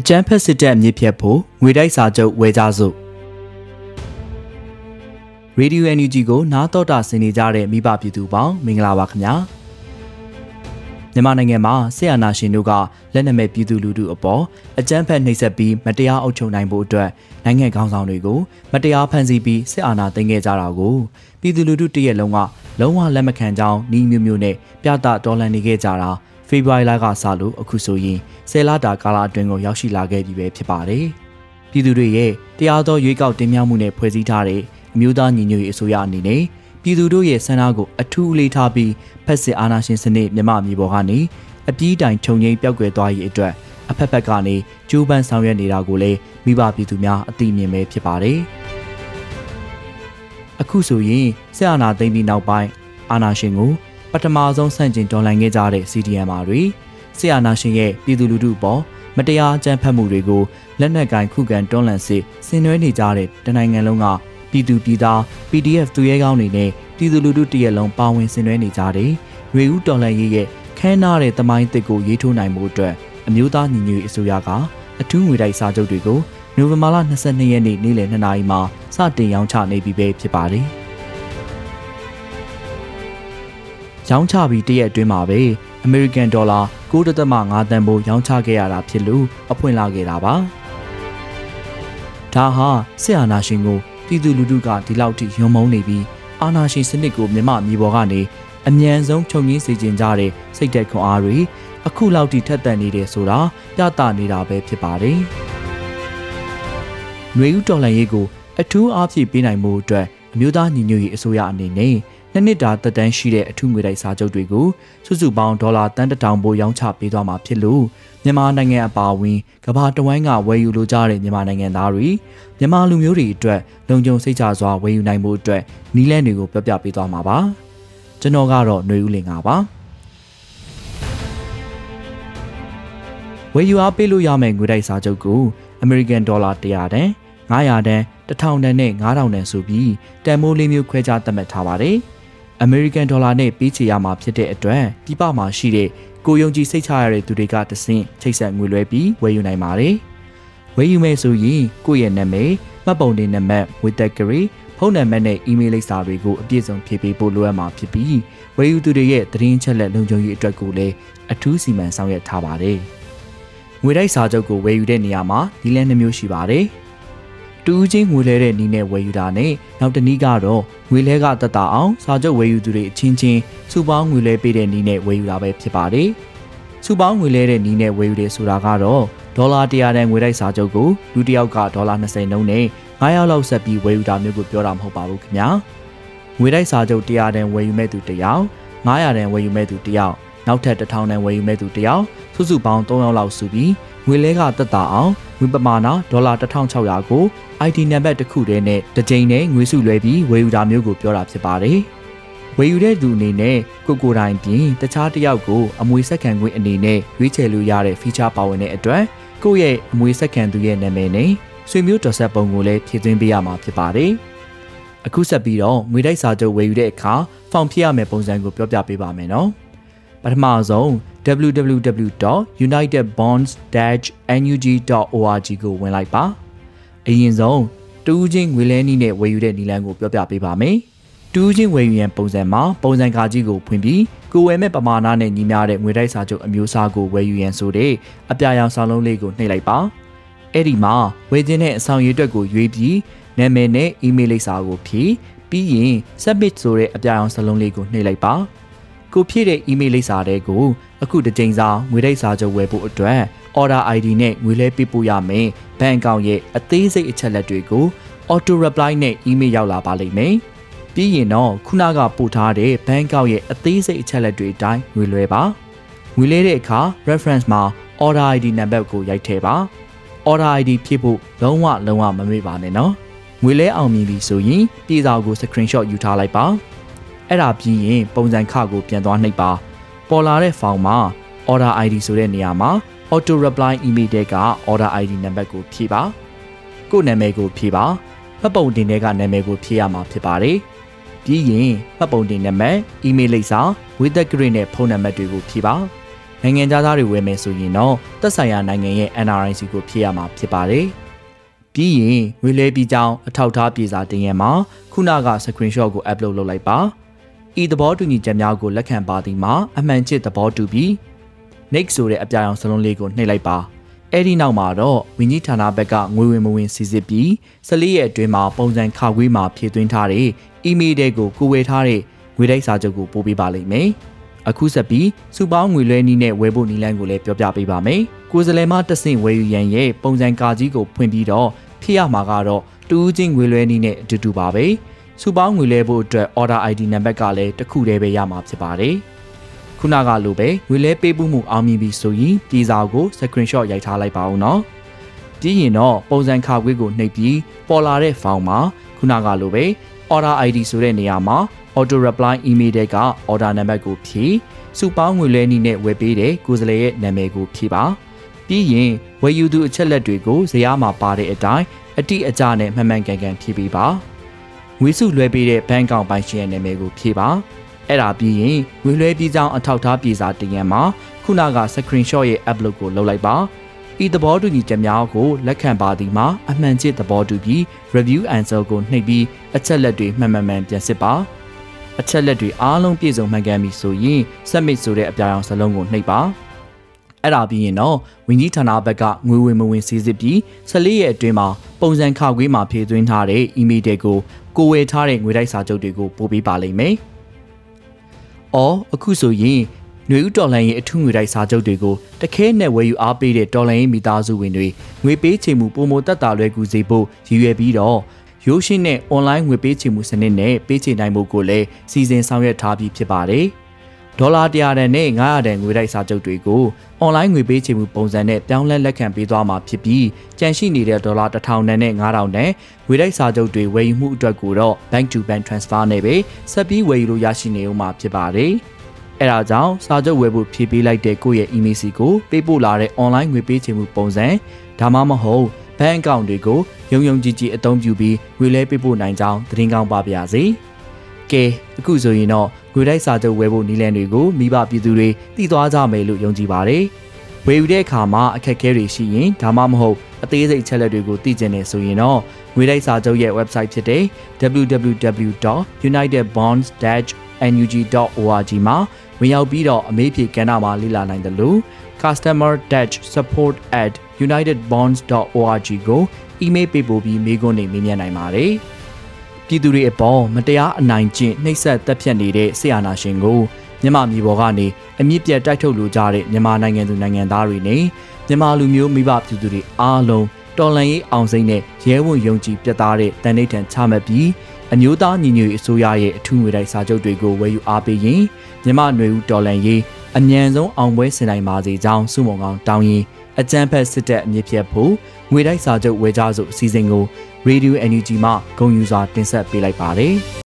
အကြမ်းဖက်စစ်တပ်အမြင့်ဖြတ်ဖို့ငွေတိုက်စာချုပ်ဝယ်ကြစို့ရေဒီယို NUG ကိုနားတော်တာဆင်နေကြတဲ့မိဘပြည်သူပေါင်းမင်္ဂလာပါခင်ဗျာမြန်မာနိုင်ငံမှာဆရာနာရှင်တို့ကလက်နက်မဲ့ပြည်သူလူထုအပေါ်အကြမ်းဖက်နှိပ်စက်ပြီးမတရားအုပ်ချုပ်နိုင်ဖို့အတွက်နိုင်ငံခေါင်းဆောင်တွေကိုမတရားဖန်ဆီးပြီးစစ်အာဏာသိမ်းခဲ့ကြတာကိုပြည်သူလူထုတရက်လုံးကလုံးဝလက်မခံကြောင်းနှီးမျိုးမျိုးနဲ့ပြသတော်လှန်နေခဲ့ကြတာ ဖေဖော်ဝါရီလကစလို့အခုဆိုရင်ဆယ်လတာကာလအတွင်းကိုရောက်ရှိလာခဲ့ပြီပဲဖြစ်ပါတယ်။ပြည်သူတွေရဲ့တရားသောရွေးကောက်တင်မြှောက်မှုနဲ့ဖွဲ့စည်းထားတဲ့အမျိုးသားညီညွတ်ရေးအစိုးရအနေနဲ့ပြည်သူတို့ရဲ့ဆန္ဒကိုအထူးအလေးထားပြီးဖက်စစ်အာဏာရှင်စနစ်မြမအမျိုးပေါ်ကနေအပြည့်တိုင်ခြုံငိမ့်ပျောက်ကွယ်သွားရေးအတွက်အဖက်ဖက်ကနေကြိုးပမ်းဆောင်ရွက်နေတာကိုလည်းမိဘပြည်သူများအသိမြင်ပဲဖြစ်ပါတယ်။အခုဆိုရင်ဆရာနာသိမ့်ပြီးနောက်ပိုင်းအာဏာရှင်ကို ပထမဆုံးဆန့်ကျင်တော်လှန်ခဲ့ကြတဲ့ CDM ပါတွေဆရာနာရှင်ရဲ့ပြည်သူလူထုပေါ်မတရားအကြမ်းဖက်မှုတွေကိုလက်နက်ကင်ခုခံတွန်းလှန်စစ်ဆင်နွှဲနေကြတဲ့တနိုင်ငံလုံးကပြည်သူပြည်သား PDF သူရဲကောင်းတွေနဲ့ပြည်သူလူထုတရက်လုံးပါဝင်ဆင်နွှဲနေကြတဲ့ရေဦးတော်လှန်ရေးရဲ့ခမ်းနားတဲ့တမိုင်းတစ်ကိုရေးထိုးနိုင်မှုအတွက်အမျိုးသားညီညွတ်ရေးအစိုးရကအထူးငွေတိုက်စာချုပ်တွေကိုနိုဝင်ဘာလ22ရက်နေ့နေ့လယ်2နာရီမှာစတင်ရောင်းချနေပြီပဲဖြစ်ပါတယ်။ ရောင်းချပြီးတရက်အတွင်းမှာပဲအမေရိကန်ဒေါ်လာ9.5တန်ဖိုးရောင်းချခဲ့ရတာဖြစ်လို့အဖွင့်လာခဲ့တာပါဒါဟာစစ်အာဏာရှင်ကိုပြည်သူလူထုကဒီလောက်ထိယုံမုန်းနေပြီးအာဏာရှင်စနစ်ကိုမြမမြေပေါ်ကနေအမြန်ဆုံးချုပ်ငင်းစေခြင်းကြတဲ့စိတ်သက်ခွန်အားတွေအခုလောက်ထိထက်သန်နေတယ်ဆိုတာပြသနေတာပဲဖြစ်ပါတယ်။ຫນွေဦးတော်လှန်ရေးကိုအထူးအားဖြည့်ပေးနိုင်မှုအတွက်အမျိုးသားညီညွတ်ရေးအစိုးရအနေနဲ့ နှစ်နှစ်တာသက်တမ်းရှိတဲ့အထူးငွေတိုက်စာချုပ်တွေကိုစုစုပေါင်းဒေါ်လာတန်တထောင်ပိုရောင်းချပေးသွားမှာဖြစ်လို့မြန်မာနိုင်ငံအပါအဝင်ကမ္ဘာတဝန်းကဝယ်ယူလိုကြတဲ့မြန်မာနိုင်ငံသားတွေမြန်မာလူမျိုးတွေအတွက်လုံခြုံစိတ်ချစွာဝယ်ယူနိုင်မှုအတွက်နီးလန်းတွေကိုပြောပြပေးသွားမှာပါကျွန်တော်ကတော့ຫນွေဦးလင်ပါပါဝယ်ယူအားပေးလို့ရမယ့်ငွေတိုက်စာချုပ်ကို American Dollar 100တန်900တန်1000တန်နဲ့9000တန်ဆိုပြီးတန်မိုးလေးမျိုးခွဲခြားသတ်မှတ်ထားပါတယ်။ အမေရိကန်ဒေါ်လာနဲ့ပေးချေရမှာဖြစ်တဲ့အတွက်ပြပမှာရှိတဲ့ကိုယုံကြည်စိတ်ချရတဲ့သူတွေကတဆင့်ချိတ်ဆက်ငွေလွှဲပြီးဝယ်ယူနိုင်ပါတယ်။ဝယ်ယူမယ်ဆိုရင်ကိုယ့်ရဲ့နာမည်မှတ်ပုံတင်နံပါတ်ဝေတက်ကရီဖုန်းနံပါတ်နဲ့အီးမေးလ်လိပ်စာတွေကိုအပြည့်စုံဖြည့်ပေးဖို့လိုအပ်မှာဖြစ်ပြီးဝယ်ယူသူတွေရဲ့သတင်းချက်လက်လုံခြုံရေးအတွက်ကိုလည်းအထူးစီမံဆောင်ရွက်ထားပါတယ်။ငွေတိုက်စာချုပ်ကိုဝယ်ယူတဲ့နေရာမှာဒီလန်းနှမျိုးရှိပါတယ်။ တူးချင်းငွေလဲတဲ့နီးနဲ့ဝယ်ယူတာနဲ့နောက်တနည်းကတော့ငွေလဲကတက်တာအောင်စာချုပ်ဝယ်ယူသူတွေအချင်းချင်းစုပေါင်းငွေလဲပေးတဲ့နီးနဲ့ဝယ်ယူတာပဲဖြစ်ပါတယ်။စုပေါင်းငွေလဲတဲ့နီးနဲ့ဝယ်ယူတယ်ဆိုတာကတော့ဒေါ်လာ100တန်ငွေတိုက်စာချုပ်ကိုလူတစ်ယောက်ကဒေါ်လာ20နှုန်းနဲ့9ယောက်လောက်ဆက်ပြီးဝယ်ယူတာမျိုးကိုပြောတာမဟုတ်ပါဘူးခင်ဗျာ။ငွေတိုက်စာချုပ်100တန်ဝယ်ယူမဲ့သူတစ်ယောက်900တန်ဝယ်ယူမဲ့သူတစ်ယောက်နောက်ထပ်1000တန်ဝယ်ယူမဲ့သူတစ်ယောက်စုစုပေါင်း3ယောက်လောက်စုပြီးငွေလဲကတက်တာအောင် ငွေပမာဏဒေါ်လာ1600ကို ID နံပါတ်တစ်ခုတည်းနဲ့တစ်ကြိမ်နဲ့ငွေစုလွှဲပြီးဝယ်ယူတာမျိုးကိုပြောတာဖြစ်ပါတယ်။ဝယ်ယူတဲ့သူအနေနဲ့ကိုကိုတိုင်းပြင်တခြားတစ်ယောက်ကိုအမွေဆက်ခံခွင့်အနေနဲ့ရွေးချယ်လို့ရတဲ့ feature ပါဝင်တဲ့အတွက်ကိုယ့်ရဲ့အမွေဆက်ခံသူရဲ့နာမည်နဲ့ဆွေမျိုးတော်ဆက်ပုံကိုလည်းဖြည့်သွင်းပေးရမှာဖြစ်ပါတယ်။အခုဆက်ပြီးတော့ငွေတိုက်စာချုပ်ဝယ်ယူတဲ့အခါဖောင်ဖြည့်ရမယ့်ပုံစံကိုပြောပြပေးပါမယ်နော်။ပထမဆုံး www.unitedbonds-nug.org ကိုဝင်လိုက်ပါအရင်ဆုံးတူးချင်းငွေလဲနည်းနဲ့ဝယ်ယူတဲ့နည်းလမ်းကိုပြောပြပေးပါမယ်တူးချင်းဝယ်ယူရန်ပုံစံမှာပုံစံကာကြီးကိုဖွင့်ပြီးကိုဝယ်မဲ့ပမာဏနဲ့ညီမျှတဲ့ငွေတိုက်စာချုပ်အမျိုးအစားကိုဝယ်ယူရန်ဆိုတဲ့အပြာရောင်စာလုံးလေးကိုနှိပ်လိုက်ပါအဲ့ဒီမှာဝယ်ခြင်းတဲ့အဆောင်ရည်အတွက်ကိုရွေးပြီးနာမည်နဲ့အီးမေးလ်လိပ်စာကိုဖြည့်ပြီးရင် submit ဆိုတဲ့အပြာရောင်စာလုံးလေးကိုနှိပ်လိုက်ပါ ကိုဖြည့်တဲ့ email လိပ်စာတဲ့ကိုအခုတစ်ကြိမ်စာငွေတိုက်စာချုပ်ဝယ်ဖို့အတွက် order ID နဲ့ငွေလဲပေးပို့ရမယ်။ဘဏ်အကောင့်ရဲ့အသေးစိတ်အချက်လက်တွေကို auto reply နဲ့ email ရောက်လာပါလိမ့်မယ်။ပြီးရင်တော့ခုနကပို့ထားတဲ့ဘဏ်အကောင့်ရဲ့အသေးစိတ်အချက်လက်တွေအတိုင်းငွေလွှဲပါ။ငွေလဲတဲ့အခါ reference မှာ order ID နံပါတ်ကိုရိုက်ထည့်ပါ။ order ID ဖြည့်ဖို့လုံးဝလုံးဝမမေ့ပါနဲ့နော်။ငွေလဲအောင်မြင်ပြီဆိုရင်ပြည်စာကို screenshot ယူထားလိုက်ပါ။ အဲ့ဒါပြီးရင်ပုံစံခကိုပြန်သွားနှိပ်ပါပေါ်လာတဲ့ဖောင်မှာ order ID ဆိုတဲ့နေရာမှာ auto reply email တဲ့က order ID နံပါတ်ကိုဖြည့်ပါကို့နာမည်ကိုဖြည့်ပါမှတ်ပုံတင်တဲ့ကနာမည်ကိုဖြည့်ရမှာဖြစ်ပါတယ်ပြီးရင်မှတ်ပုံတင်နံပါတ် email လိပ်စာ with the grade နဲ့ဖုန်းနံပါတ်တွေကိုဖြည့်ပါနိုင်ငံသားတွေဝယ်မယ်ဆိုရင်တော့သက်ဆိုင်ရာနိုင်ငံရဲ့ NRIC ကိုဖြည့်ရမှာဖြစ်ပါတယ်။ပြီးရင်ငွေလဲပြီးကြောင်းအထောက်အထားပြေစာတင်ရမှာခုနက screenshot ကို upload လုပ်လိုက်ပါ။ ဤသဘောတူညီချက်များကိုလက်ခံပါသည်မှာအမှန်ချစ်သဘောတူပြီး next ဆိုတဲ့အပြာရောင်စလုံးလေးကိုနှိပ်လိုက်ပါ။အဲ့ဒီနောက်မှာတော့ဝင်းကြီးဌာနဘက်ကငွေဝင်မဝင်စီစစ်ပြီး14ရက်အတွင်းမှာပုံစံခါခွေးမှာဖြည့်သွင်းထားတဲ့ email တွေကိုကိုဝေထားတဲ့ငွေတိုက်စာချုပ်ကိုပို့ပေးပါလိမ့်မယ်။အခုဆက်ပြီးစုပေါင်းငွေလွှဲနည်းနဲ့ဝယ်ဖို့နည်းလမ်းကိုလည်းပြောပြပေးပါမယ်။ကိုယ်စလဲမတဆင့်ဝယ်ယူရန်ရဲ့ပုံစံကာကြီးကိုဖွင့်ပြီးတော့ဖြစ်ရမှာကတော့တူးချင်းငွေလွှဲနည်းနဲ့အတူတူပါပဲ။ စုပေါင်းငွေလဲဖို့အတွက် order ID နံပါတ်ကလည်းတစ်ခုတည်းပဲရမှာဖြစ်ပါတယ်။ခုနကလိုပဲငွေလဲပေးမှုအောင်မြင်ပြီဆိုရင်ပြည်စာကို screenshot ရိုက်ထားလိုက်ပါဦးနော်။ပြီးရင်တော့ပုံစံခါခွေးကိုနှိပ်ပြီးပေါ်လာတဲ့ဖောင်မှာခုနကလိုပဲ order ID ဆိုတဲ့နေရာမှာ auto reply email တဲ့က order နံပါတ်ကိုဖြည့်စုပေါင်းငွေလဲနည်းနဲ့ဝယ်ပေးတဲ့ကိုယ်စားလှယ်ရဲ့နာမည်ကိုဖြည့်ပါပြီးရင်ဝယ်ယူသူအချက်လက်တွေကိုဇယားမှာပါတဲ့အတိုင်းအတိအကျနဲ့မှန်မှန်ကန်ကန်ဖြည့်ပေးပါ ငွေစုလွှဲပေးတဲ့ဘဏ်ကောင်ပိုင်ရှင်ရဲ့နာမည်ကိုဖြည့်ပါအဲ့ဒါပြီးရင်ငွေလွှဲပြီးကြောင်းအထောက်ထားပြေစာတင်ရန်မှာခုနက screenshot ရဲ့ upload ကိုလုပ်လိုက်ပါဤသဘောတူညီချက်များကိုလက်ခံပါသည်မှာအမှန်ကျစ်သဘောတူပြီး review answer ကိုနှိပ်ပြီးအချက်လက်တွေမှန်မှန်မှန်ပြန်စစ်ပါအချက်လက်တွေအားလုံးပြည့်စုံမှန်ကန်ပြီဆိုရင် submit ဆိုတဲ့အပြာရောင်စလုံးကိုနှိပ်ပါအဲ့ဒါပြီးရင်တော့ဝင်ကြီးဌာနဘက်ကငွေဝင်မဝင်စီစစ်ပြီး14ရက်အတွင်းမှာ ပုံစံခါခွေးမှာဖြည့်သွင်းထားတဲ့ email တွေကိုကိုဝယ်ထားတဲ့ငွေတိုက်စာချုပ်တွေကိုပို့ပေးပါလိမ့်မယ်။အော်အခုဆိုရင်ຫນွေဥတော်လှန်ရေးအထူးငွေတိုက်စာချုပ်တွေကိုတခဲနဲ့ဝယ်ယူအားပေးတဲ့တော်လှန်ရေးမိသားစုဝင်တွေငွေပေးချေမှုပုံမတက်တာလွယ်ကူစေဖို့ရည်ရွယ်ပြီးတော့ရိုးရှင်းတဲ့ online ငွေပေးချေမှုစနစ်နဲ့ပေးချေနိုင်မှုကိုလည်းစီစဉ်ဆောင်ရွက်ထားပြီးဖြစ်ပါတယ်။ ဒေါ်လာ100တန်နဲ့900တန်ငွေတိုက်စာချုပ်တွေကို online ငွေပေးချေမှုပုံစံနဲ့ပြောင်းလဲလက်ခံပေးသွားမှာဖြစ်ပြီးကြန့်ရှိနေတဲ့ဒေါ်လာ1000တန်နဲ့9000တန်ငွေတိုက်စာချုပ်တွေဝယ်ယူမှုအတွက်ကိုတော့ bank to bank transfer နဲ့ပဲဆက်ပြီးဝယ်ယူလို့ရရှိနေဦးမှာဖြစ်ပါတယ်။အဲဒါကြောင့်စာချုပ်ဝယ်ဖို့ဖြည့်ပေးလိုက်တဲ့ကိုယ့်ရဲ့ email စီကိုပေးပို့လာတဲ့ online ငွေပေးချေမှုပုံစံဒါမှမဟုတ်ဘဏ်အကောင့်တွေကိုယုံယုံကြည်ကြည်အသုံးပြုပြီးငွေလဲပေးပို့နိုင်ကြောင်းသတင်းကောင်းပါပါစေ။ ကဲအခုဆိုရင်တော့ငွေတိုက်စာချုပ်ဝယ်ဖို့နည်းလမ်းတွေကိုမိဘပြည်သူတွေသိသွားကြမယ်လို့ယုံကြည်ပါတယ်။ဝယ်ယူတဲ့အခါမှာအခက်အခဲတွေရှိရင်ဒါမှမဟုတ်အသေးစိတ်ချက်လက်တွေကိုသိကျင်နေဆိုရင်တော့ငွေတိုက်စာချုပ်ရဲ့ website ဖြစ်တဲ့ www.unitedbonds-nug.org မှာဝင်ရောက်ပြီးတော့အမေးဖြေကဏ္ဍမှာလေ့လာနိုင်တယ်လို့ customer-support@unitedbonds.org ကိုအီးမေးလ်ပေးပို့ပြီးမေးခွန်းတွေမေးမြန်းနိုင်ပါတယ်။ ပြည်သူတွေအပေါ်မတရားအနိုင်ကျင့်နှိပ်စက်တပ်ဖြတ်နေတဲ့ဆရာနာရှင်ကိုမြန်မာပြည်ပေါ်ကနေအမြင့်ပြတ်တိုက်ထုတ်လိုကြတဲ့မြန်မာနိုင်ငံသူနိုင်ငံသားတွေနဲ့မြန်မာလူမျိုးမိဘပြည်သူတွေအားလုံးတော်လှန်ရေးအောင်စိမ့်နဲ့ရဲဝံ့ယုံကြည်ပြတ်သားတဲ့တန်ဋိဌာန်ချမှတ်ပြီးအမျိုးသားညီညွတ်ရေးအစိုးရရဲ့အထူးငွေတိုက်စာချုပ်တွေကိုဝယ်ယူအားပေးရင်မြမနွေဦးတော်လန်ရေးအမြန်ဆုံးအောင်ပွဲဆင်နိုင်ပါစေကြောင်းစုမုံကောင်တောင်းရင် အကြမ်းဖက်စစ်တပ်အမြင့်ဖြတ်ဖို့ငွေတိုက်စာချုပ်ဝယ်ကြစို့အစည်းအဝေးကို Radio NUG မှဂုံယူစွာတင်ဆက်ပေးလိုက်ပါတယ်။